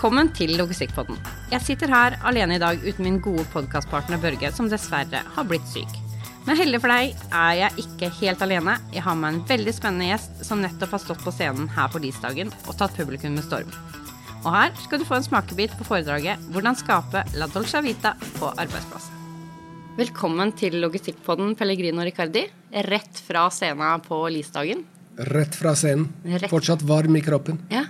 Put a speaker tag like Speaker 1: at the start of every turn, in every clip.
Speaker 1: Velkommen til Logistikkpodden. Jeg sitter her alene i dag uten min gode podkastpartner Børge, som dessverre har blitt syk. Men heldig for deg er jeg ikke helt alene. Jeg har med en veldig spennende gjest som nettopp har stått på scenen her på Disdagen og tatt publikum med storm. Og her skal du få en smakebit på foredraget 'Hvordan skape la dolce vita på arbeidsplassen'. Velkommen til Logistikkpodden, Pellegrino Riccardi. Rett fra scenen på Lisdagen.
Speaker 2: Rett fra scenen.
Speaker 1: Rett.
Speaker 2: Fortsatt varm i kroppen.
Speaker 1: Ja.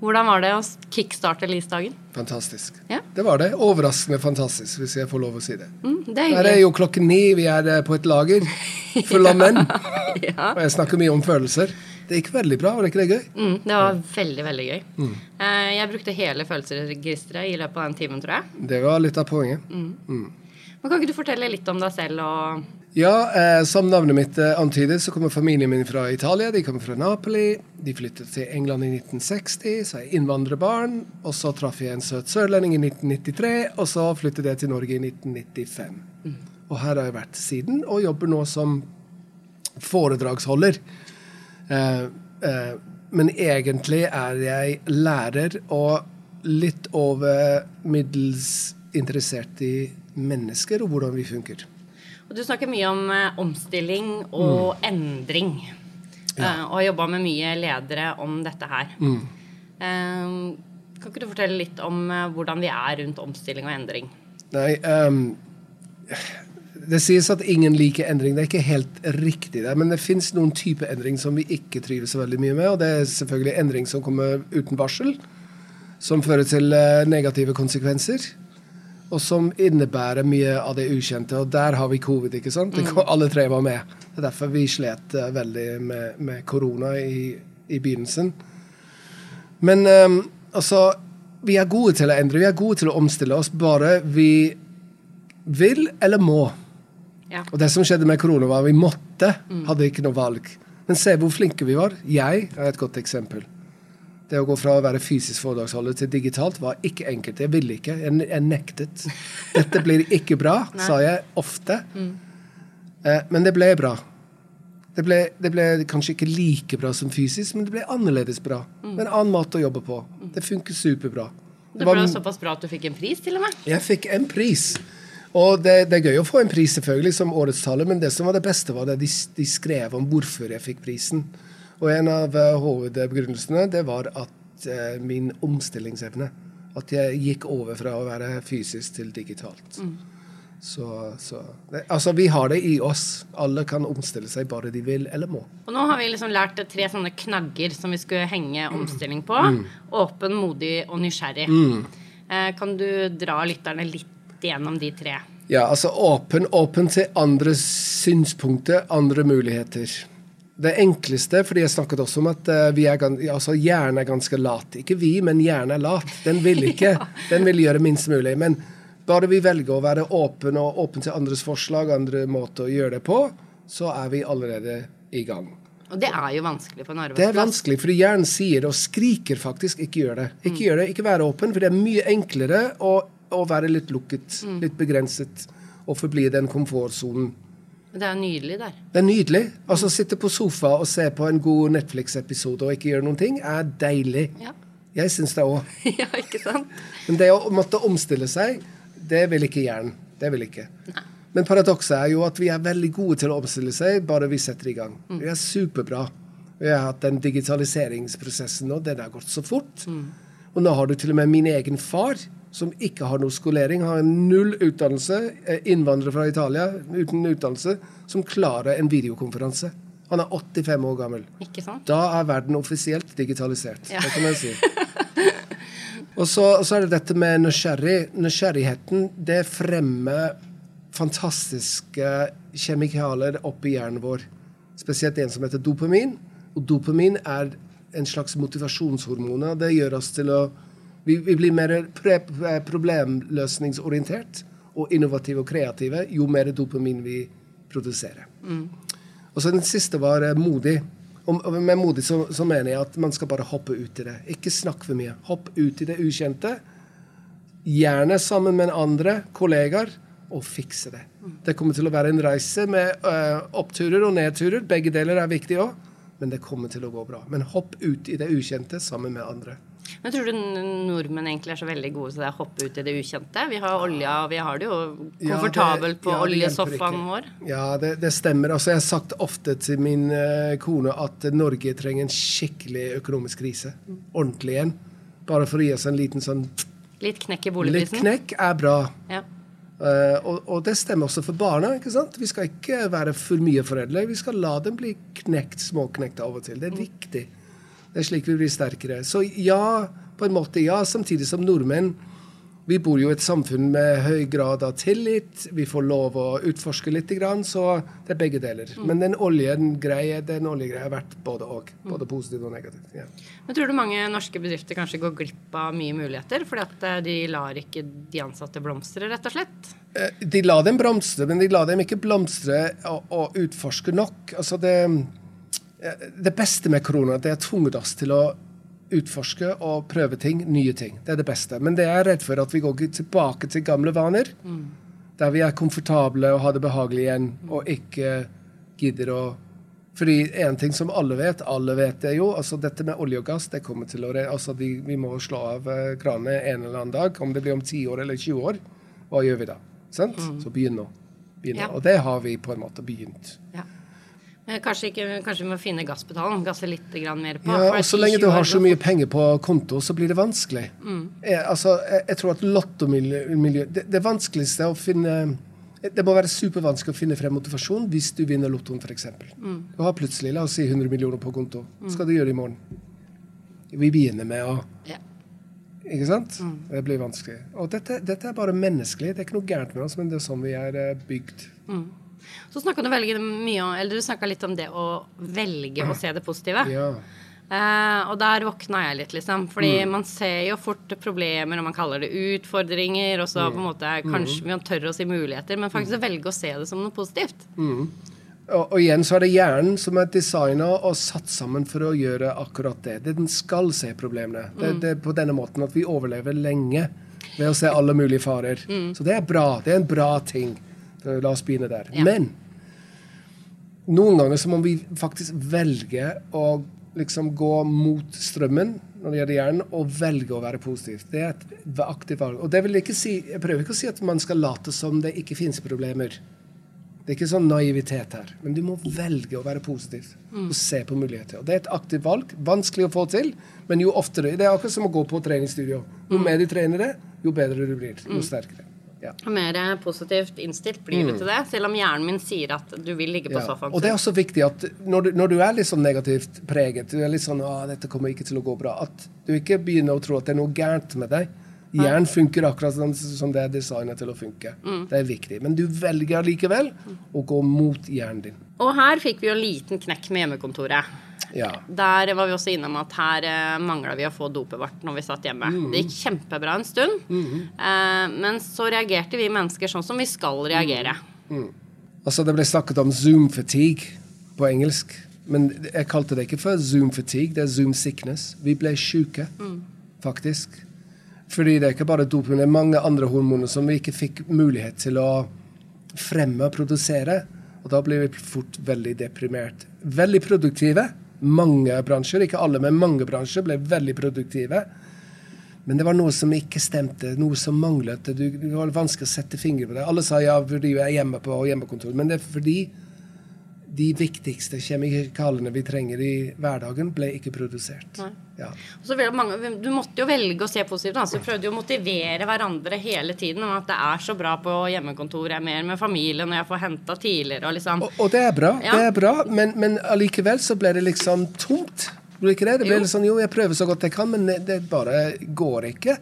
Speaker 1: Hvordan var det å kickstarte Lisdagen?
Speaker 2: Fantastisk.
Speaker 1: Ja.
Speaker 2: Det var det. Overraskende fantastisk, hvis jeg får lov å si det.
Speaker 1: Mm, det er
Speaker 2: Her er jo klokken ni, vi er eh, på et lager full av menn.
Speaker 1: Ja.
Speaker 2: Og jeg snakker mye om følelser. Det gikk veldig bra, var det ikke det gøy?
Speaker 1: Mm, det var veldig, veldig gøy. Mm. jeg brukte hele følelsesregisteret i løpet av den timen, tror jeg.
Speaker 2: Det var litt av poenget.
Speaker 1: Men Kan ikke du fortelle litt om deg selv og
Speaker 2: Ja, eh, som navnet mitt eh, antyder, så kommer familien min fra Italia. De kommer fra Napoli. De flyttet til England i 1960, så er jeg innvandrerbarn. Og så traff jeg en søt sørlending i 1993, og så flyttet jeg til Norge i 1995. Og her har jeg vært siden, og jobber nå som foredragsholder. Eh, eh, men egentlig er jeg lærer og litt over middels interessert i mennesker og hvordan vi funker.
Speaker 1: Og Du snakker mye om eh, omstilling og endring. Eh, og har jobba med mye ledere om dette her. Eh, kan ikke du fortelle litt om eh, hvordan vi er rundt omstilling og endring?
Speaker 2: Nei, um, det sies at ingen liker endring. Det er ikke helt riktig, det, men det fins noen typer endring som vi ikke trives så veldig mye med. Og det er selvfølgelig endring som kommer uten varsel, som fører til eh, negative konsekvenser. Og som innebærer mye av det ukjente. Og der har vi covid, ikke sant? Det Alle tre var med. Det er derfor vi slet eh, veldig med, med korona i, i begynnelsen. Men um, altså Vi er gode til å endre, vi er gode til å omstille oss, bare vi vil eller må.
Speaker 1: Ja.
Speaker 2: Og det som skjedde med korona, var at vi måtte. Hadde ikke noe valg. Men se hvor flinke vi var. Jeg er et godt eksempel. Det å gå fra å være fysisk foredragsholder til digitalt var ikke enkelt. Jeg ville ikke. Jeg, jeg nektet. Dette blir ikke bra, sa jeg ofte. Eh, men det ble bra. Det ble, det ble kanskje ikke like bra som fysisk, men det ble annerledes bra. Med en annen måte å jobbe på. Det funker superbra.
Speaker 1: Det ble var, såpass bra at du fikk en pris, til og med.
Speaker 2: Jeg fikk en pris. Og det, det er gøy å få en pris selvfølgelig som årets taler, men det som var det beste, var det de, de skrev om hvorfor jeg fikk prisen. Og en av eh, hovedbegrunnelsene det var at eh, min omstillingsevne. At jeg gikk over fra å være fysisk til digitalt. Så, så det, Altså, vi har det i oss. Alle kan omstille seg bare de vil eller må.
Speaker 1: Og nå har vi liksom lært tre sånne knagger som vi skulle henge omstilling på. Åpen, modig og nysgjerrig. Eh, kan du dra lytterne litt gjennom de tre?
Speaker 2: Ja, altså åpen, åpen til andre synspunkter, andre muligheter. Det enkleste, fordi jeg snakket også om at eh, vi er, altså hjernen er ganske lat. Ikke vi, men hjernen er lat. Den vil ikke. Den vil gjøre minst mulig. Men bare vi velger å være åpen og åpen til andres forslag, andre måter å gjøre det på, så er vi allerede i gang.
Speaker 1: Og det er jo vanskelig på en
Speaker 2: Det er vanskelig, fordi hjernen sier det og skriker faktisk 'ikke gjør det'. Ikke gjør det, ikke være åpen, for det er mye enklere å, å være litt lukket, litt begrenset, og forbli i den komfortsonen.
Speaker 1: Det er nydelig der.
Speaker 2: Det er nydelig. Altså Sitte på sofa og se på en god Netflix-episode og ikke gjøre noen ting, er deilig.
Speaker 1: Ja,
Speaker 2: Jeg syns det òg.
Speaker 1: ja ikke sant?
Speaker 2: Men det å måtte omstille seg, det vil ikke hjernen. Det vil ikke. Men paradokset er jo at vi er veldig gode til å omstille seg, bare vi setter i gang. Vi er superbra. Vi har hatt den digitaliseringsprosessen nå, den har gått så fort. Og nå har du til og med min egen far, som ikke har noe skolering, har null utdannelse, er innvandrer fra Italia uten utdannelse, som klarer en videokonferanse. Han er 85 år gammel.
Speaker 1: Ikke sant?
Speaker 2: Da er verden offisielt digitalisert.
Speaker 1: Ja.
Speaker 2: Det kan jeg si. Og så, så er det dette med nysgjerrig. Nysgjerrigheten, det fremmer fantastiske kjemikalier oppi hjernen vår. Spesielt en som heter dopamin. Og dopamin er en slags motivasjonshormon. Det gjør oss til å Vi, vi blir mer pre problemløsningsorientert og innovative og kreative jo mer dopamin vi produserer. Og så den siste var eh, modig. Og og med modig så, så mener jeg at man skal bare hoppe ut i det. Ikke snakk for mye. Hopp ut i det ukjente. Gjerne sammen med andre kollegaer, og fikse det. Det kommer til å være en reise med ø, oppturer og nedturer. Begge deler er viktig òg, men det kommer til å gå bra. Men hopp ut i det ukjente sammen med andre.
Speaker 1: Men tror du nordmenn egentlig er så veldig gode til det å hoppe ut i det ukjente? Vi har olja, og vi har det jo komfortabelt på
Speaker 2: ja,
Speaker 1: oljesofaen vår.
Speaker 2: Ja, det, det, stemmer. Altså, jeg har sagt ofte til min uh, kone at Norge trenger en skikkelig økonomisk krise. Ordentlig en. Bare for å gi oss en liten sånn
Speaker 1: Litt knekk i boligprisen?
Speaker 2: Litt knekk er bra.
Speaker 1: Ja.
Speaker 2: Uh, og, og, det stemmer også for barna. ikke sant? Vi skal ikke være for mye foreldre. Vi skal la dem bli knekt, småknekta av og til. Det er mm. viktig. Det er slik vi blir sterkere. Så ja, på en måte ja. Samtidig som nordmenn vi bor jo i et samfunn med høy grad av tillit. Vi får lov å utforske litt, så det er begge deler. Mm. Men den oljegreia den oljegreia har vært både og. Både mm. positivt og negativt. Ja.
Speaker 1: Men Tror du mange norske bedrifter kanskje går glipp av mye muligheter fordi at eh, de lar ikke de ansatte blomstre, rett og slett?
Speaker 2: Eh, de lar dem blomstre, men de lar dem ikke blomstre og, og utforske nok. Altså det, det beste med korona det er tvunget oss til å utforske og prøve ting, nye ting. Det er det beste. Men det er jeg redd for at vi går tilbake til gamle vaner. Mm. Der vi er komfortable og har det behagelig igjen, og ikke gidder å fordi en ting som alle vet, alle vet det jo, altså dette med olje og gass det kommer til å altså de, Vi må slå av eh, kranene en eller annen dag. Om det blir om 10 år eller 20 år, hva gjør vi da? Sant? Mm. Så begynn nå. Begynn ja. Og det har vi på en måte begynt. Ja.
Speaker 1: Eh, kanskje, ikke, kanskje, vi må finne gasspedalen, gasse litt mer på.
Speaker 2: Ja, og Så lenge du har så mye penger på konto, så blir det vanskelig. Mm. Jeg, altså, jeg, jeg, tror at lottomiljø det, det vanskeligste å finne det må være supervanskelig å finne frem motivasjon hvis du vinner Lottoen f.eks. Mm. Du har plutselig la oss si 100 millioner på konto. Hva mm. skal du gjøre i morgen? Vi begynner med å ja. Ikke sant? Mm. Det blir vanskelig. Og dette, dette, er bare menneskelig. Det er ikke noe gærent med oss, men det er sånn vi er eh, bygd. Mm.
Speaker 1: Så snakka du veldig mye om, eller du snakka litt om det å velge å se det positive. Ja. Uh, og der våkna jeg litt, liksom. Fordi mm. man ser jo fort problemer, og man kaller det utfordringer, og så mm. på en måte kanskje mm. man tør å si muligheter, men faktisk å velge å se det som noe positivt.
Speaker 2: Mm. Og, og, igjen så er det hjernen som er designa og satt sammen for å gjøre akkurat det. det Den skal se problemene. Det, mm. det er på denne måten at vi overlever lenge ved å se alle mulige farer. Mm. Så det er bra. Det er en bra ting. Eh, la oss begynne der. Ja. Men noen ganger så må vi faktisk velge å liksom gå mot strømmen når det gjelder hjernen, og velge å være positiv. Det er et aktivt valg. Og det vil ikke si, Jeg prøver ikke å si at man skal late som det ikke finnes problemer. Det er ikke sånn naivitet her. Men du må velge å være positiv og se på muligheter. Og Det er et aktivt valg. Vanskelig å få til, men jo oftere. Det er akkurat som å gå på treningsstudio. Jo mer du trener det, jo bedre du blir. Jo sterkere.
Speaker 1: Ja. Mer positivt innstilt blir du mm. til det, selv om hjernen min sier at du vil ligge på ja. sofaen.
Speaker 2: Og det er også viktig at når du, når du, er litt sånn negativt preget, du er litt sånn 'Å, dette kommer ikke til å gå bra', at du ikke begynner å tro at det er noe gærent med deg. Hjernen funker akkurat sånn som det er designet til å funke. Mm. Det er viktig. Men du velger likevel å gå mot hjernen din.
Speaker 1: Og her fikk vi jo en liten knekk med hjemmekontoret. Ja. Der var vi også innom at her eh, mangla vi å få dopet vårt når vi satt hjemme. Mm. Det gikk kjempebra en stund, mm. eh, men så reagerte vi mennesker sånn som vi skal reagere. Mm.
Speaker 2: mm. Altså, det ble snakket om zoom fatigue på engelsk. Men jeg kalte det ikke for zoom fatigue, det er zoom sickness. Vi ble sjuke, mm. faktisk. Fordi det er ikke bare doping, det er mange andre hormoner som vi ikke fikk mulighet til å fremme og produsere. Og da blir vi fort veldig deprimert. Veldig produktive, mange bransjer, ikke alle, men mange bransjer ble veldig produktive. Men det var noe som ikke stemte, noe som manglet. Det var vanskelig å sette fingre på det. Alle sa ja fordi jeg er hjemme på hjemmekontor, men det er fordi de viktigste kjemikaliene vi trenger i hverdagen, ble ikke produsert. Ja.
Speaker 1: Mange, du måtte jo velge å se positivt. Altså, prøvde jo å motivere hverandre hele tiden om at det er så bra på hjemmekontoret, Jeg er mer med familien, og jeg får henta tidligere. Og, liksom.
Speaker 2: og, og, det er bra, ja. det er bra men, men allikevel så ble det liksom tomt. Ble ikke det? Det ble litt sånn, jo, jeg prøver så godt jeg kan, men det bare går ikke.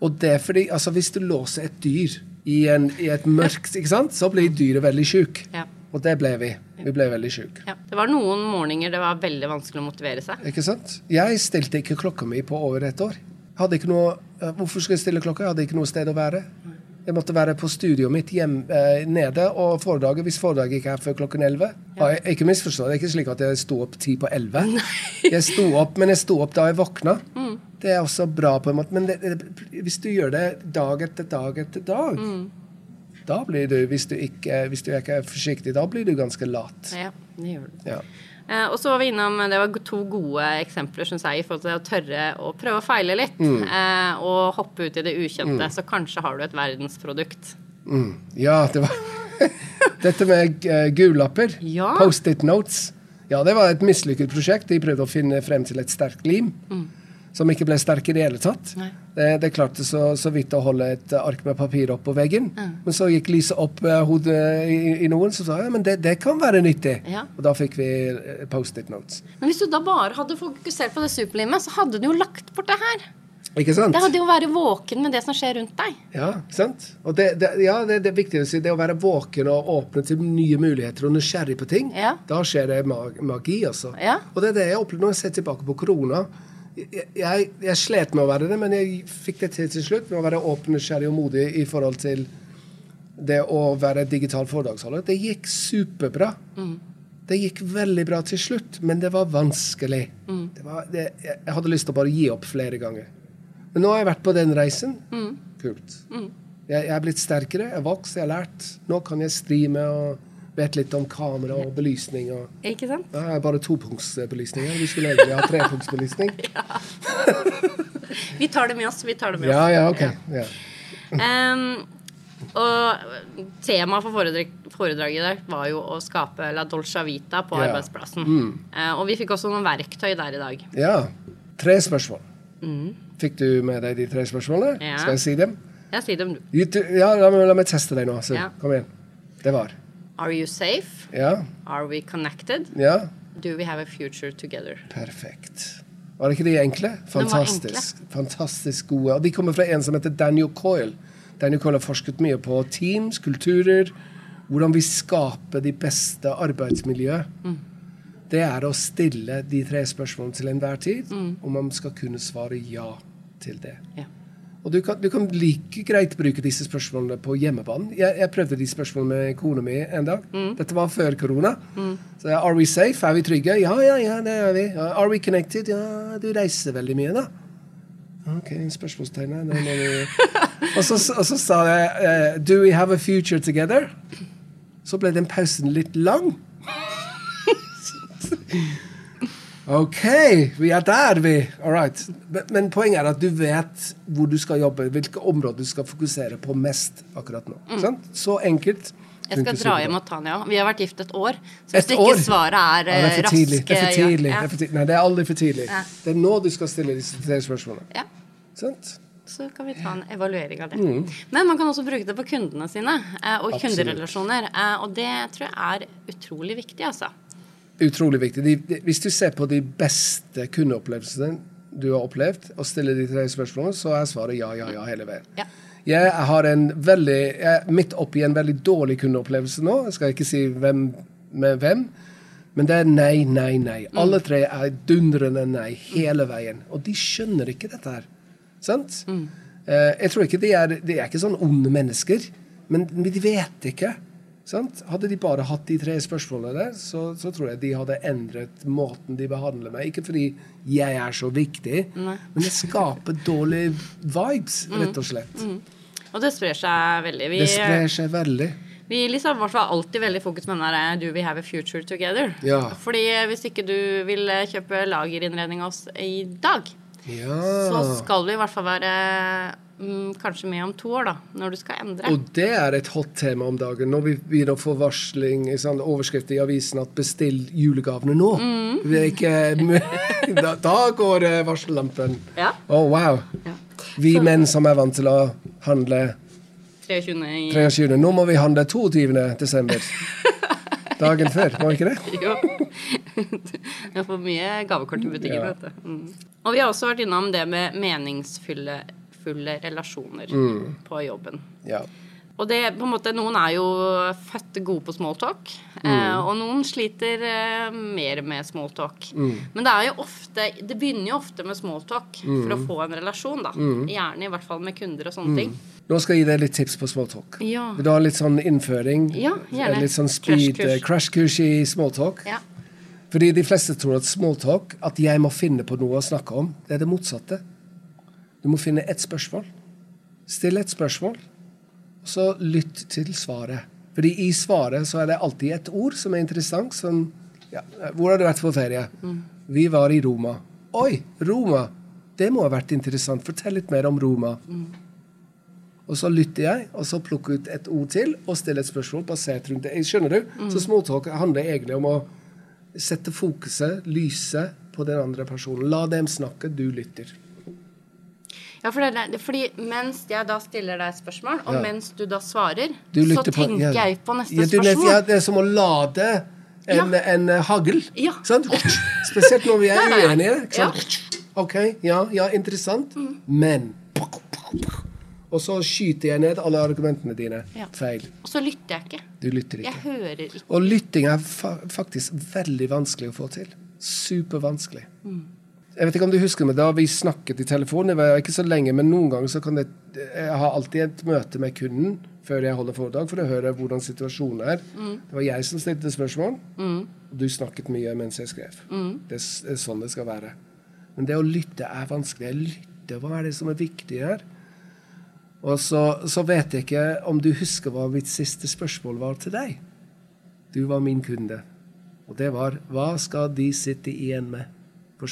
Speaker 2: Og det er fordi, altså Hvis du låser et dyr i, en, i et mørkt, ikke sant, så blir dyret veldig sjukt. Ja. Og det ble vi. Vi ble veldig syke.
Speaker 1: Ja. Det var noen morgener det var veldig vanskelig å motivere seg.
Speaker 2: Ikke sant? Jeg stilte ikke klokka mi på over et år. Hadde ikke noe, eh, hvorfor skulle jeg stille klokka? Jeg hadde ikke noe sted å være. Jeg måtte være på studioet mitt hjem, eh, nede og foredraget hvis foredraget ikke er før klokken 11. Ja. Jeg, ikke misforstå, det er ikke slik at jeg sto opp ti på 11. Jeg sto opp, men jeg sto opp da jeg våkna. Mm. Det er også bra på en måte. Men det, det, hvis du gjør det dag etter dag etter dag, mm Da blir du, hvis du ikke, hvis du ikke er forsiktig, da blir du ganske lat.
Speaker 1: Ja, det gjør du.
Speaker 2: Ja.
Speaker 1: Eh, og så var vi innom Det var to gode eksempler synes jeg, i forhold til å tørre å prøve å feile litt. Eh, og hoppe ut i det ukjente. Så kanskje har du et verdensprodukt.
Speaker 2: Mm. Ja, det var Dette med uh, gullapper,
Speaker 1: Ja.
Speaker 2: Post-it notes, ja, det var et mislykket prosjekt. De prøvde å finne frem til et sterkt lim. Som ikke ble sterk i det hele tatt. Det, det klarte så, så vidt å holde et ark med papir opp på veggen. Men så gikk lyset opp eh, hodet i, i noen, så sa jeg men det, det kan være nyttig.
Speaker 1: Ja.
Speaker 2: Og da fikk vi eh, Post-it notes.
Speaker 1: Men hvis du da bare hadde fokusert på det superlimet, så hadde du jo lagt bort det her.
Speaker 2: Ikke sant?
Speaker 1: Det hadde jo å være våken med det som skjer rundt deg.
Speaker 2: Ja, sant? Og det, det, ja, det, det viktig å si. Det å være våken og åpne til nye muligheter og nysgjerrig på ting,
Speaker 1: Ja.
Speaker 2: da skjer det magi, altså.
Speaker 1: Ja.
Speaker 2: Og det er det jeg opplevde når jeg ser tilbake på korona. Jeg, jeg, slet med å være det, men jeg fikk det til til slutt. Med å være åpen, nysgjerrig og modig i forhold til det å være digital foredragsholder. Det gikk superbra. Det gikk veldig bra til slutt, men det var vanskelig. Det var, det, jeg hadde lyst til å bare gi opp flere ganger. Men nå har jeg vært på den reisen. Kult. Jeg, jeg er blitt sterkere, jeg har vokst, jeg har lært. Nå kan jeg streame og vet litt om kamera og belysning. Og,
Speaker 1: Ikke sant?
Speaker 2: ja, har bare topunktsbelysning. Vi skulle egentlig ha trepunktsbelysning.
Speaker 1: Vi tar det med oss. Vi tar det med oss.
Speaker 2: Ja, ja, ok. Ja.
Speaker 1: Um, og temaet for foredrag, foredraget i dag var jo å skape la dolce vita på
Speaker 2: Ja. Mm.
Speaker 1: arbeidsplassen. Eh, og vi fikk også noen verktøy der i dag.
Speaker 2: ja. Tre spørsmål. Fikk du med deg de tre spørsmålene?
Speaker 1: Mm. Ja.
Speaker 2: Skal jeg si dem?
Speaker 1: Ja, si dem, du.
Speaker 2: Ja, la meg, teste deg nå. Så,
Speaker 1: Ja.
Speaker 2: Kom igjen. Det var.
Speaker 1: Are you safe?
Speaker 2: Ja.
Speaker 1: Are we connected?
Speaker 2: Ja.
Speaker 1: Do we have a future together?
Speaker 2: Perfekt. Var ikke de enkle?
Speaker 1: var
Speaker 2: Enkle. Fantastisk gode. Og de kommer fra en som heter Daniel Coyle. Daniel Coyle har forsket mye på teams, kulturer, hvordan vi skaper de beste arbeidsmiljø. Det er å stille de tre spørsmålene til enhver tid, og man skal kunne svare ja til det.
Speaker 1: Ja.
Speaker 2: Og du kan, du kan like greit bruke disse spørsmålene på hjemmebane. Jeg, jeg prøvde de spørsmålene med kona mi en dag. Dette var før korona. Så jeg, Are we safe? Er vi trygge? Ja, ja, ja, det er vi. Are we connected? Ja, du reiser veldig mye, da. OK, spørsmålstegn og, så, og så sa jeg eh, Do we have a future together? Så ble den pausen litt lang. OK, vi er der, vi. All right. Men, poenget er at du vet hvor du skal jobbe, hvilke områder du skal fokusere på mest akkurat nå. Sant? Så enkelt.
Speaker 1: Jeg skal dra hjem og ta den, ja. Vi har vært gift et år. Så hvis ikke
Speaker 2: år?
Speaker 1: svaret er,
Speaker 2: Ja, det er
Speaker 1: eh,
Speaker 2: tidlig. Det er for tidlig.
Speaker 1: ja,
Speaker 2: Det er for tidlig. Nei, det er aldri for tidlig.
Speaker 1: Ja.
Speaker 2: Det er nå du skal stille disse tre spørsmålene.
Speaker 1: ja.
Speaker 2: Sant?
Speaker 1: Så kan vi ta en evaluering av det.
Speaker 2: Mm.
Speaker 1: Men man kan også bruke det på kundene sine eh, og
Speaker 2: Absolutt.
Speaker 1: kunderelasjoner. eh, Og det tror jeg er utrolig viktig, altså.
Speaker 2: Utrolig viktig. De, de, hvis du ser på de beste kundeopplevelsene du har opplevd, og stiller de tre spørsmålene, så er svaret ja, ja, ja hele veien.
Speaker 1: Ja.
Speaker 2: Jeg har en veldig, jeg er midt oppi en veldig dårlig kundeopplevelse nå. Jeg skal ikke si hvem med hvem, men det er nei, nei, nei. Alle tre er dundrende nei hele veien. Og de skjønner ikke dette her. Sant? Mm. jeg tror ikke de er, de er ikke sånn onde mennesker, men de vet ikke. Sant? Hadde de bare hatt de tre spørsmålene der, så, så tror jeg de hadde endret måten de behandler meg. Ikke fordi jeg er så viktig, men det skaper dårlige vibes, rett og slett.
Speaker 1: Og det sprer seg veldig. Vi,
Speaker 2: Det sprer seg veldig.
Speaker 1: vi liksom, hvert fall alltid veldig fokus på den der eh, Do we have a future together?
Speaker 2: Ja.
Speaker 1: Fordi eh, hvis ikke du vil eh, kjøpe lagerinnredning av oss i dag,
Speaker 2: Ja.
Speaker 1: så skal vi i hvert fall være mm, kanskje med om to år, da. Når du skal endre.
Speaker 2: Og det er et hot tema om dagen. Når vi begynner å få varsling, sånn, overskrifter i avisen at 'bestill julegavene nå'.
Speaker 1: Mm.
Speaker 2: Det er ikke, da, da går eh, varsellampen.
Speaker 1: Ja.
Speaker 2: Å, wow.
Speaker 1: Ja.
Speaker 2: Vi menn som er vant til å handle
Speaker 1: 23. i
Speaker 2: 23. Nå må vi handle 22. desember. Dagen før, var ikke det?
Speaker 1: Jo. Vi har fått mye gavekort i butikken,
Speaker 2: Ja.
Speaker 1: Mm. Og vi har også vært innom det med meningsfulle fulle relasjoner
Speaker 2: Mm.
Speaker 1: på jobben.
Speaker 2: Ja.
Speaker 1: Og det, på en måte, Noen er jo født gode på smalltalk,
Speaker 2: Mm.
Speaker 1: eh, og noen sliter eh, mer med smalltalk.
Speaker 2: Mm.
Speaker 1: Men det er jo ofte, det begynner jo ofte med smalltalk
Speaker 2: Mm.
Speaker 1: for å få en relasjon. da. Gjerne i hvert fall med kunder og sånne ting.
Speaker 2: Nå skal jeg gi deg litt tips på smalltalk.
Speaker 1: Ja.
Speaker 2: Vil du ha litt sånn innføring?
Speaker 1: Ja, gjerne.
Speaker 2: Litt sånn speed
Speaker 1: crash-kurs
Speaker 2: crash i smalltalk?
Speaker 1: Ja.
Speaker 2: Fordi de fleste tror at smalltalk, at jeg må finne på noe å snakke om, det er det motsatte. Du må finne ett spørsmål. Still et spørsmål. og Så lytt til svaret. Fordi i svaret så er det alltid et ord som er interessant. Som ja, Hvor har du vært på ferie? Vi var i Roma. Oi, Roma! Det må ha vært interessant. Fortell litt mer om Roma. Og så lytter jeg, og så plukker ut et ord til og stiller et spørsmål basert rundt det. Skjønner du? Så småtalk handler egentlig om å sette fokuset, lyset, på den andre personen. La dem snakke, du lytter.
Speaker 1: Ja, for det, det, fordi mens jeg da stiller deg et spørsmål, og
Speaker 2: Ja.
Speaker 1: mens du da svarer,
Speaker 2: Du
Speaker 1: så
Speaker 2: tenker på- ja.
Speaker 1: jeg på neste
Speaker 2: Ja,
Speaker 1: spørsmål.
Speaker 2: ja, det er som å lade en, en eh, hagl.
Speaker 1: Ja.
Speaker 2: Sant? Spesielt når vi er uenige. sant? OK, ja, ja, interessant,
Speaker 1: Mm.
Speaker 2: men Og så skyter jeg ned alle argumentene dine.
Speaker 1: Ja.
Speaker 2: Feil.
Speaker 1: Og så lytter jeg ikke.
Speaker 2: Du lytter ikke.
Speaker 1: Jeg hører ikke.
Speaker 2: Og lytting er fa faktisk veldig vanskelig å få til. Supervanskelig.
Speaker 1: Mm.
Speaker 2: Jeg vet ikke om du husker meg da vi snakket i telefonen. Det var ikke så lenge, men noen ganger så kan det Jeg har alltid et møte med kunden før jeg holder foredrag, for å høre hvordan situasjonen er.
Speaker 1: Mm.
Speaker 2: Det var jeg som stilte spørsmål, og du snakket mye mens jeg skrev.
Speaker 1: Mm.
Speaker 2: Det, det er sånn det skal være. Men det å lytte er vanskelig. Jeg lytter. Hva er det som er viktig her? Og så, så vet jeg ikke om du husker hva mitt siste spørsmål var til deg. Du var min kunde. Og det var hva skal de sitte igjen med på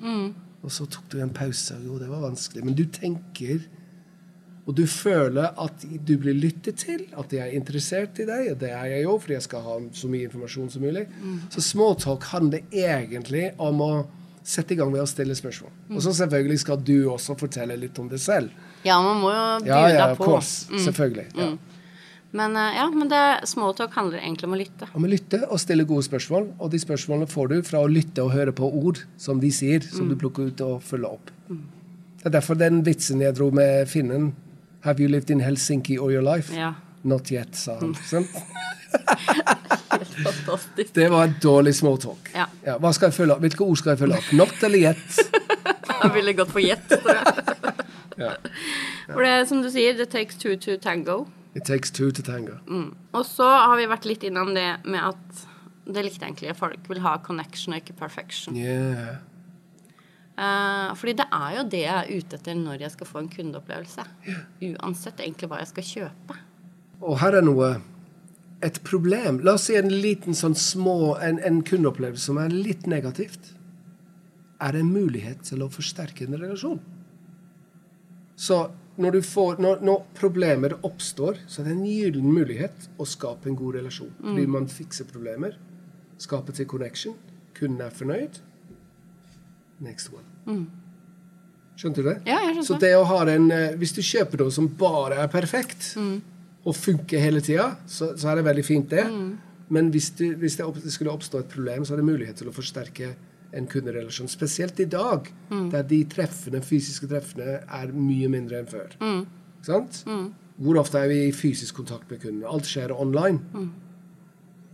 Speaker 2: Mm. Og så tok du en pause. Jo, det var vanskelig. Men du tenker, og du føler at du blir lyttet til, at de er interessert i deg. Og det er jeg jo, fordi jeg skal ha så mye informasjon som mulig. Så småtalk handler egentlig om å sette i gang med å stille spørsmål. Og så selvfølgelig skal du også fortelle litt om det selv.
Speaker 1: Ja, man må jo bjuda
Speaker 2: Ja, ja,
Speaker 1: på.
Speaker 2: course. Selvfølgelig. Ja.
Speaker 1: Men eh, ja, men det, smalltalk handler egentlig om å lytte.
Speaker 2: Om å lytte og stille gode spørsmål. Og de spørsmålene får du fra å lytte og høre på ord som de sier, som du plukker ut og følger opp. Det er derfor den vitsen jeg dro med finnen Have you lived in Helsinki all your life?
Speaker 1: Ja.
Speaker 2: Not yet, sa han. Sånn.
Speaker 1: Helt fantastisk.
Speaker 2: Det var et dårlig småtalk.
Speaker 1: Ja.
Speaker 2: hva skal jeg følge opp? Hvilke ord skal jeg følge opp? Not eller yet?
Speaker 1: Jeg ville gått for yet, tror jeg.
Speaker 2: Ja.
Speaker 1: For det som du sier, det takes two to tango.
Speaker 2: It takes two to tango.
Speaker 1: Og så har vi vært litt innom det med at det likte egentlig folk vil ha connection og ikke perfection.
Speaker 2: Yeah.
Speaker 1: Uh, fordi det er jo det jeg er ute etter når jeg skal få en kundeopplevelse. Uansett egentlig hva jeg skal kjøpe.
Speaker 2: Og her er noe Et problem. La oss si en liten sånn små En, en kundeopplevelse som er litt negativt. Er det en mulighet til å forsterke en relasjon? Så når, du får, når, når problemer oppstår, så er det en gyllen mulighet å skape en god relasjon. Fordi man fikser problemer, skaper til connection, kunden er fornøyd. Next one. Skjønte du det?
Speaker 1: Ja, jeg skjønte.
Speaker 2: Så det å ha en eh, Hvis du kjøper noe som bare er perfekt, og funker hele tida, så, så er det veldig fint, det. Men hvis, du, hvis det, opp, det skulle oppstå et problem, så er det mulighet til å forsterke en kunderelasjon. Spesielt i dag, der de treffene, fysiske treffene er mye mindre enn før. Mm. sant? Hvor ofte er vi i fysisk kontakt med kunden? Alt skjer online.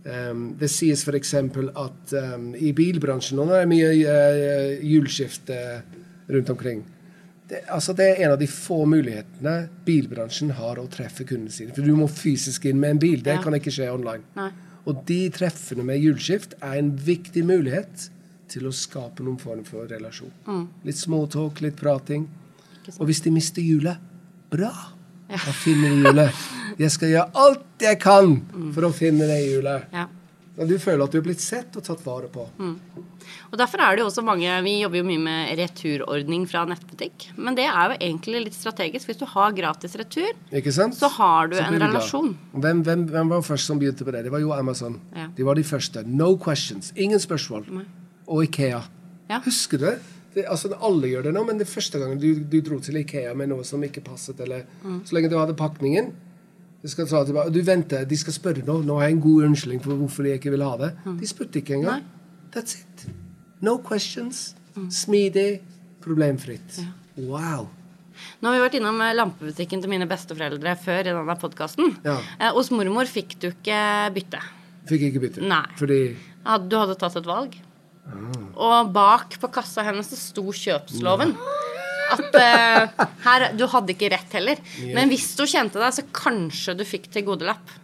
Speaker 2: Um, det sies f.eks. at um, i bilbransjen nå er det mye uh, hjulskifte rundt omkring. Det, altså det er en av de få mulighetene bilbransjen har å treffe kundene sine. For du må fysisk inn med en bil. Det
Speaker 1: Ja.
Speaker 2: kan ikke skje online.
Speaker 1: Nei.
Speaker 2: Og de treffene med hjulskift er en viktig mulighet til å skape noen form for relasjon. Litt småtalk, litt prating. Og hvis de mister hjulet, bra! Da finner de hjulet. Jeg skal gjøre alt jeg kan for å finne det hjulet.
Speaker 1: Ja.
Speaker 2: Du føler at du er blitt sett og tatt vare på.
Speaker 1: Og derfor er det jo også mange Vi jobber jo mye med returordning fra nettbutikk. Men det er jo egentlig litt strategisk. Hvis du har gratis retur, så har du
Speaker 2: Så
Speaker 1: en relasjon.
Speaker 2: Hvem, hvem, hvem var først som begynte på det? Det var jo Amazon.
Speaker 1: Ja.
Speaker 2: De var de første. No questions. Ingen spørsmål. Og Ikea.
Speaker 1: Ja.
Speaker 2: Husker du det? det? Altså, alle gjør det nå, men det første gangen du, du dro til Ikea med noe som ikke passet, eller
Speaker 1: Mm.
Speaker 2: så lenge du hadde pakningen du skal ta tilbake, du venter, De skal spørre nå. Nå har jeg en god unnskyldning for hvorfor de ikke vil ha det. De spurte ikke engang. That's it. No questions.
Speaker 1: Mm.
Speaker 2: Smidig. Problemfritt. Wow.
Speaker 1: Nå har vi vært innom eh, lampebutikken til mine besteforeldre før i denne podkasten.
Speaker 2: Ja.
Speaker 1: Eh, hos mormor fikk du ikke bytte.
Speaker 2: Fikk ikke bytte.
Speaker 1: Nei.
Speaker 2: Fordi
Speaker 1: Du hadde tatt et valg. Og bak på kassa hennes så sto kjøpsloven. At uh, her, Du hadde ikke rett heller. Men hvis du kjente deg, så kanskje du fikk tilgodelapp.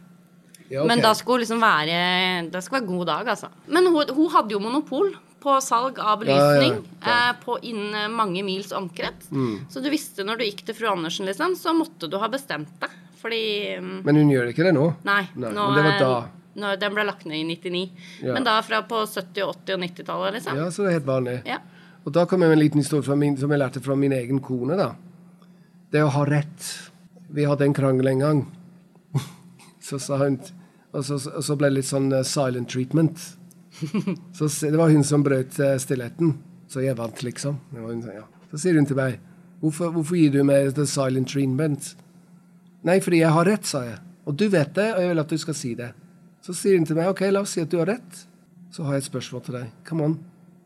Speaker 2: ja, okay.
Speaker 1: Men da skulle liksom være Det skulle være god dag, altså. Men hun, hun hadde jo monopol på salg av belysning
Speaker 2: Ja, ja,
Speaker 1: Eh, på innen mange mils omkrets.
Speaker 2: Mm.
Speaker 1: Så du visste når du gikk til fru Andersen, liksom, så måtte du ha bestemt deg. fordi um,
Speaker 2: Men hun gjør ikke det nå?
Speaker 1: Nei.
Speaker 2: Nei,
Speaker 1: nå,
Speaker 2: men det var da.
Speaker 1: Nå, den ble lagt ned i 99.
Speaker 2: Ja.
Speaker 1: Men da fra på 70-, 80- og 90-tallet, liksom.
Speaker 2: Ja, så det er helt vanlig.
Speaker 1: Ja.
Speaker 2: Og da kom jeg med en liten historie min, som jeg lærte fra min egen kone. da. Det å ha rett. Vi hadde en krangel en gang. Så sa hun Og så, og så ble det litt sånn eh, silent treatment. Så Det var hun som brøt eh, stillheten. Så jeg vant, liksom. Det var hun, ja. Så sier hun til meg hvorfor, hvorfor gir du meg the silent treatment? Nei, fordi jeg har rett, sa jeg. Og du vet det, og jeg vil at du skal si det. Så sier hun til meg OK, la oss si at du har rett. Så har jeg et spørsmål til deg. Come on.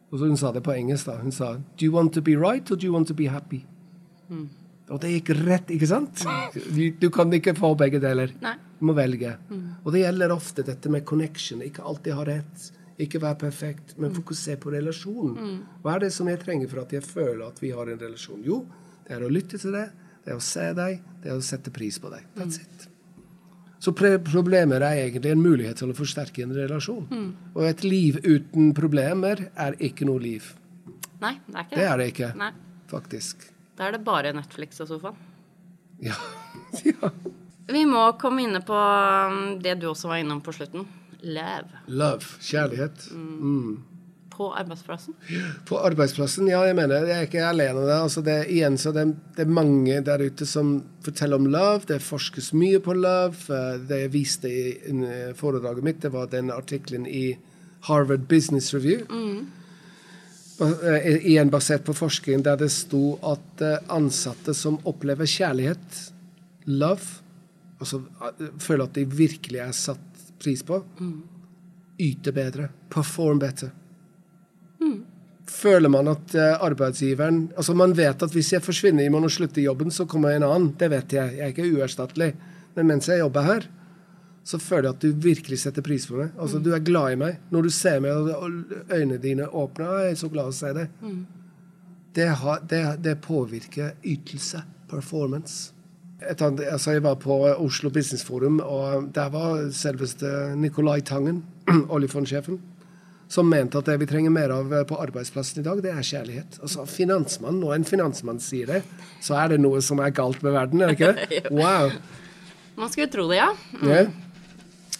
Speaker 2: Og så hun sa det på engelsk. da. Hun sa Do you want to be right or do you want to be happy? Og det gikk rett, ikke sant? Du, du kan ikke få begge deler.
Speaker 1: Nei.
Speaker 2: Du må velge. Og det gjelder ofte dette med connection. Ikke alltid ha rett. Ikke være perfekt, men fokusere på relasjonen. Hva er det som jeg trenger for at jeg føler at vi har en relasjon? Jo, det er å lytte til deg, det er å se deg, det er å sette pris på deg. That's it. Så problemer er egentlig en mulighet til å forsterke en relasjon. Og et liv uten problemer er ikke noe liv.
Speaker 1: Nei, det er ikke
Speaker 2: Det er det ikke,
Speaker 1: Nei.
Speaker 2: faktisk.
Speaker 1: Da er det bare Netflix og sofaen.
Speaker 2: Ja. ja.
Speaker 1: Vi må komme inne på um, det du også var innom på slutten. Love.
Speaker 2: Love. Kjærlighet. Mm.
Speaker 1: På arbeidsplassen.
Speaker 2: På arbeidsplassen, ja, jeg mener jeg er ikke alene der. Altså det, igjen, så det, det er mange der ute som forteller om love. Det forskes mye på love. Eh, Det jeg viste i i foredraget mitt, det var den artikkelen i Harvard Business Review. Ba- eh, Igjen basert på forskning der det sto at eh, ansatte som opplever kjærlighet, love, altså eh, føler at de virkelig er satt pris på, yter bedre, perform better føler man at eh, arbeidsgiveren Altså man vet at hvis jeg forsvinner i morgen og slutter jobben, så kommer en annen. Det vet jeg. Jeg er ikke uerstattelig. Men mens jeg jobber her, så føler jeg at du virkelig setter pris på meg. Altså Du er glad i meg. Når du ser meg, og- øynene dine åpner, «Å, jeg er så glad å se deg. Det, har, det, det påvirker ytelse. Performance. Et annet, altså jeg var på Oslo Business Forum, og der var selveste Nicolai Tangen, oljefondsjefen som mente at det vi trenger mer av eh, på arbeidsplassen i dag, det er kjærlighet. Altså finansmann, Når en finansmann sier det, så er det noe som er galt med verden, er det ikke det? Wow.
Speaker 1: Man skulle tro det, ja.
Speaker 2: Ja.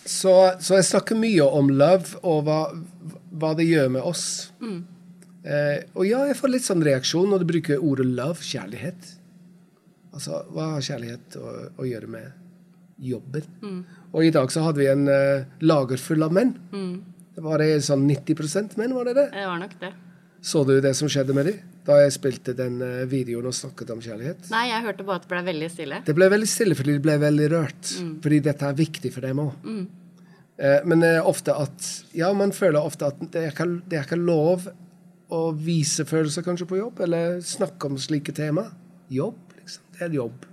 Speaker 2: Så, så jeg snakker mye om love og hva, hva det gjør med oss. Eh, og ja, jeg får litt sånn reaksjon når du bruker ordet love, kjærlighet. Altså, hva har kjærlighet å, å gjøre med jobben? Og i dag så hadde vi en eh, lager full av menn. Det var det sånn 90% menn, var det det?
Speaker 1: Det var nok det.
Speaker 2: Så du det som skjedde med dem da jeg spilte den eh, videoen og snakket om kjærlighet?
Speaker 1: Nei, jeg hørte bare at det ble veldig stille.
Speaker 2: Det ble veldig stille fordi de ble veldig rørt. Fordi dette er viktig for dem òg. Eh, men er ofte at Ja, man føler ofte at det er, ikke, det er ikke lov å vise følelser kanskje på jobb, eller snakke om slike tema. Jobb, liksom. Det er jobb.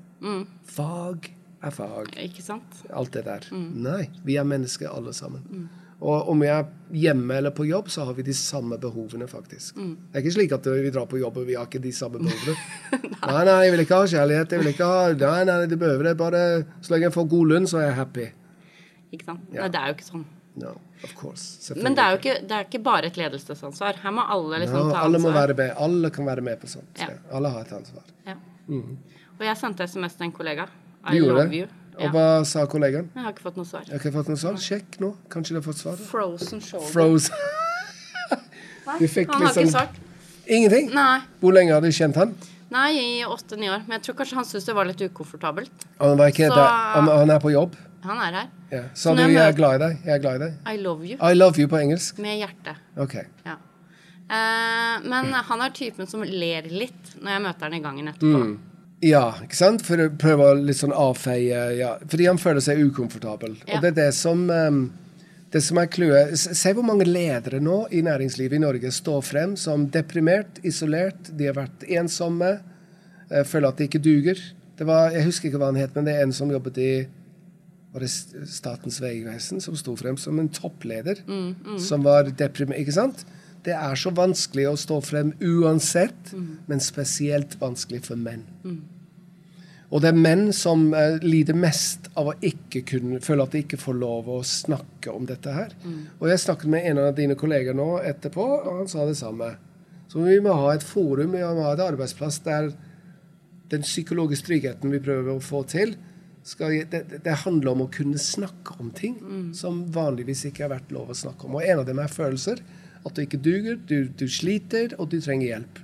Speaker 2: Fag er fag.
Speaker 1: Ikke sant?
Speaker 2: Alt det der. Nei, vi er mennesker alle sammen. Og om vi er hjemme eller på jobb, så har vi de samme behovene, faktisk. Det er ikke slik at vi drar på jobb og vi har ikke de samme behovene. nei, nei, jeg vil ikke ha kjærlighet. Jeg vil ikke ha Nei, nei, du behøver det. Bare så lenge jeg får god lønn, så er jeg happy.
Speaker 1: Ikke sant?
Speaker 2: Ja.
Speaker 1: Nei, det er jo ikke sånn.
Speaker 2: No, of course.
Speaker 1: Men det er jo ikke, det er ikke bare et ledelsesansvar. Her må alle liksom
Speaker 2: no,
Speaker 1: ta
Speaker 2: alle må
Speaker 1: ansvar.
Speaker 2: være med. Alle kan være med på sånt.
Speaker 1: Ja.
Speaker 2: Alle har et ansvar.
Speaker 1: Ja. Og jeg sendte SMS til en kollega. I love
Speaker 2: det? Og hva sa kollegaen?
Speaker 1: Jeg har ikke fått noe svar.
Speaker 2: Jeg har ikke fått noe svar. Sjekk nå. Kanskje de har fått svar?
Speaker 1: Frozen shoulder. Frozen.
Speaker 2: Du fikk
Speaker 1: han har
Speaker 2: liksom-
Speaker 1: ikke svart.
Speaker 2: Ingenting?
Speaker 1: Nei.
Speaker 2: Hvor lenge har du kjent han?
Speaker 1: Nei, i åtte-ni år. Men jeg tror kanskje han syntes det var litt ukomfortabelt.
Speaker 2: Han, var ikke
Speaker 1: Så-
Speaker 2: han, han er på jobb?
Speaker 1: Han er her.
Speaker 2: Ja.
Speaker 1: Så
Speaker 2: du
Speaker 1: jeg
Speaker 2: er glad i deg'? Jeg er glad i deg.
Speaker 1: I love you.
Speaker 2: I love you på engelsk?
Speaker 1: Med hjerte.
Speaker 2: OK.
Speaker 1: Ja. Eh, men han er typen som ler litt når jeg møter han i gangen etterpå.
Speaker 2: Ja, ikke sant? For å prøve å litt sånn avfeie ja. Fordi han føler seg ukomfortabel.
Speaker 1: Ja.
Speaker 2: Og det er det som um, det som er clouet Se hvor mange ledere nå i næringslivet i Norge står frem som deprimert, isolert, de har vært ensomme, eh, føler at de ikke duger. Det var, Jeg husker ikke hva han het, men det er en som jobbet i var det Statens vegvesen som sto frem som en toppleder som var deprimert. Ikke sant? Det er så vanskelig å stå frem uansett, men spesielt vanskelig for menn. Og det er menn som uh, lider mest av å ikke kunne føle at de ikke får lov å snakke om dette her. Og jeg snakket med en av dine kolleger nå etterpå, og han sa det samme. Så vi må ha et forum, vi må ha et arbeidsplass der den psykologiske tryggheten vi prøver å få til, skal, det, det- det handler om å kunne snakke om ting som vanligvis ikke har vært lov å snakke om. Og en av dem er følelser. At du ikke duger, du, du sliter, og du trenger hjelp.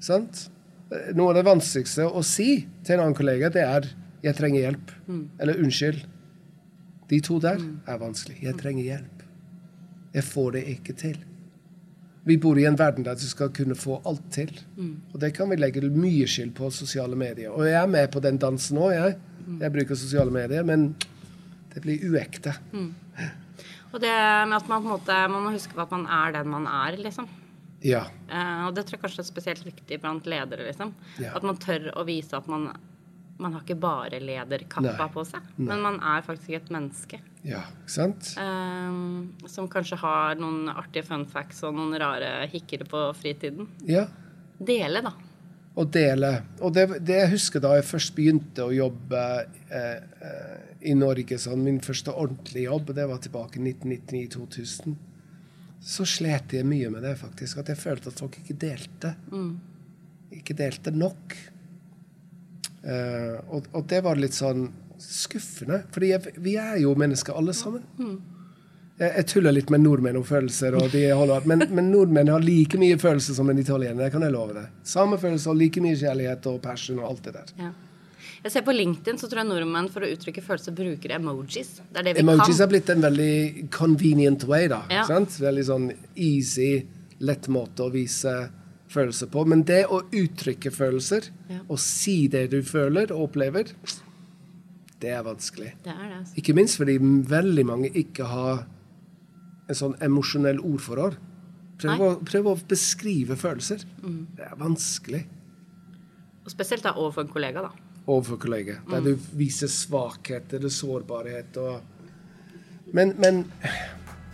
Speaker 2: Sant? Eh, Noe av det vanskeligste å si til en annen kollega, det er 'jeg trenger hjelp'. Eller 'unnskyld'. De to der er vanskelig. 'Jeg trenger hjelp'. Jeg får det ikke til. Vi bor i en verden der du skal kunne få alt til. Og det kan vi legge mye skyld på sosiale medier. Og jeg er med på den dansen òg, jeg. Jeg bruker sosiale medier, men det blir uekte.
Speaker 1: Og det med at man på en måte Man må huske på at man er den man er, liksom.
Speaker 2: Ja.
Speaker 1: Uh, og det tror jeg kanskje er spesielt viktig blant ledere, liksom.
Speaker 2: Ja.
Speaker 1: At man tør å vise at man man har ikke bare lederkappa
Speaker 2: Nei.
Speaker 1: på seg, men man er faktisk et menneske.
Speaker 2: Ja, ikke sant?
Speaker 1: eh, som kanskje har noen artige fun facts og noen rare hikker på fritiden.
Speaker 2: Ja.
Speaker 1: Dele, da.
Speaker 2: Og dele. Og det, det jeg husker da jeg først begynte å jobbe eh, eh, i Norge, sånn min første ordentlige jobb, det var tilbake i 1999-2000, så slet jeg mye med det, faktisk. At jeg følte at folk ikke delte. Ikke delte nok. Uh, og, og det var litt sånn skuffende. Fordi vi er jo mennesker alle sammen. Jeg, jeg tuller litt med nordmenn om følelser, holder, men, men nordmenn har like mye følelser som en italiener. Det kan jeg love deg. Samme følelser, like mye kjærlighet og passion og alt det der.
Speaker 1: Ja. Jeg ser På LinkedIn så tror jeg nordmenn for å uttrykke følelser bruker emojis. Det det vi
Speaker 2: Emojis
Speaker 1: kan.
Speaker 2: har blitt en veldig convenient way, da.
Speaker 1: Ja.
Speaker 2: Sant? Veldig sånn easy, lett måte å vise følelser på. Men det å uttrykke følelser,
Speaker 1: Ja.
Speaker 2: og si det du føler og opplever, det er vanskelig.
Speaker 1: Det er det. altså.
Speaker 2: Ikke minst fordi veldig mange ikke har en sånn emosjonell ordforråd. Prøv å, prøv å beskrive følelser.
Speaker 1: Mm.
Speaker 2: Det er vanskelig
Speaker 1: Og spesielt da overfor en kollega, da.
Speaker 2: Overfor kolleger.
Speaker 1: Mm.
Speaker 2: Der du viser svakhet eller sårbarhet. Og... Men, men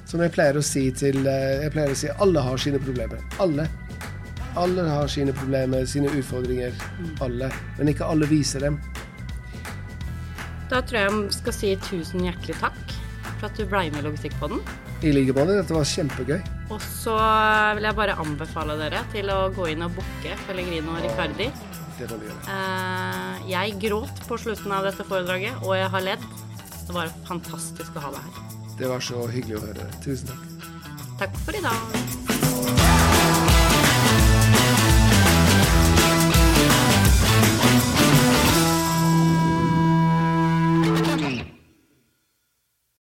Speaker 2: som jeg pleier å si til eh, Jeg pleier å si alle har sine problemer. Alle. Alle har sine problemer, sine utfordringer.
Speaker 1: Mm.
Speaker 2: Alle. Men ikke alle viser dem.
Speaker 1: Da tror jeg jeg skal si tusen hjertelig takk for at du ble med i Logistikkpodden.
Speaker 2: I like måte. Dette var kjempegøy.
Speaker 1: Og så vil jeg bare anbefale dere til å gå inn og booke Pellegrino
Speaker 2: og Ricardi.
Speaker 1: Eh, jeg gråt på slutten av dette foredraget, og jeg har ledd. Det var fantastisk å ha deg her.
Speaker 2: Det var så hyggelig å høre. Tusen takk.
Speaker 1: Takk for i dag.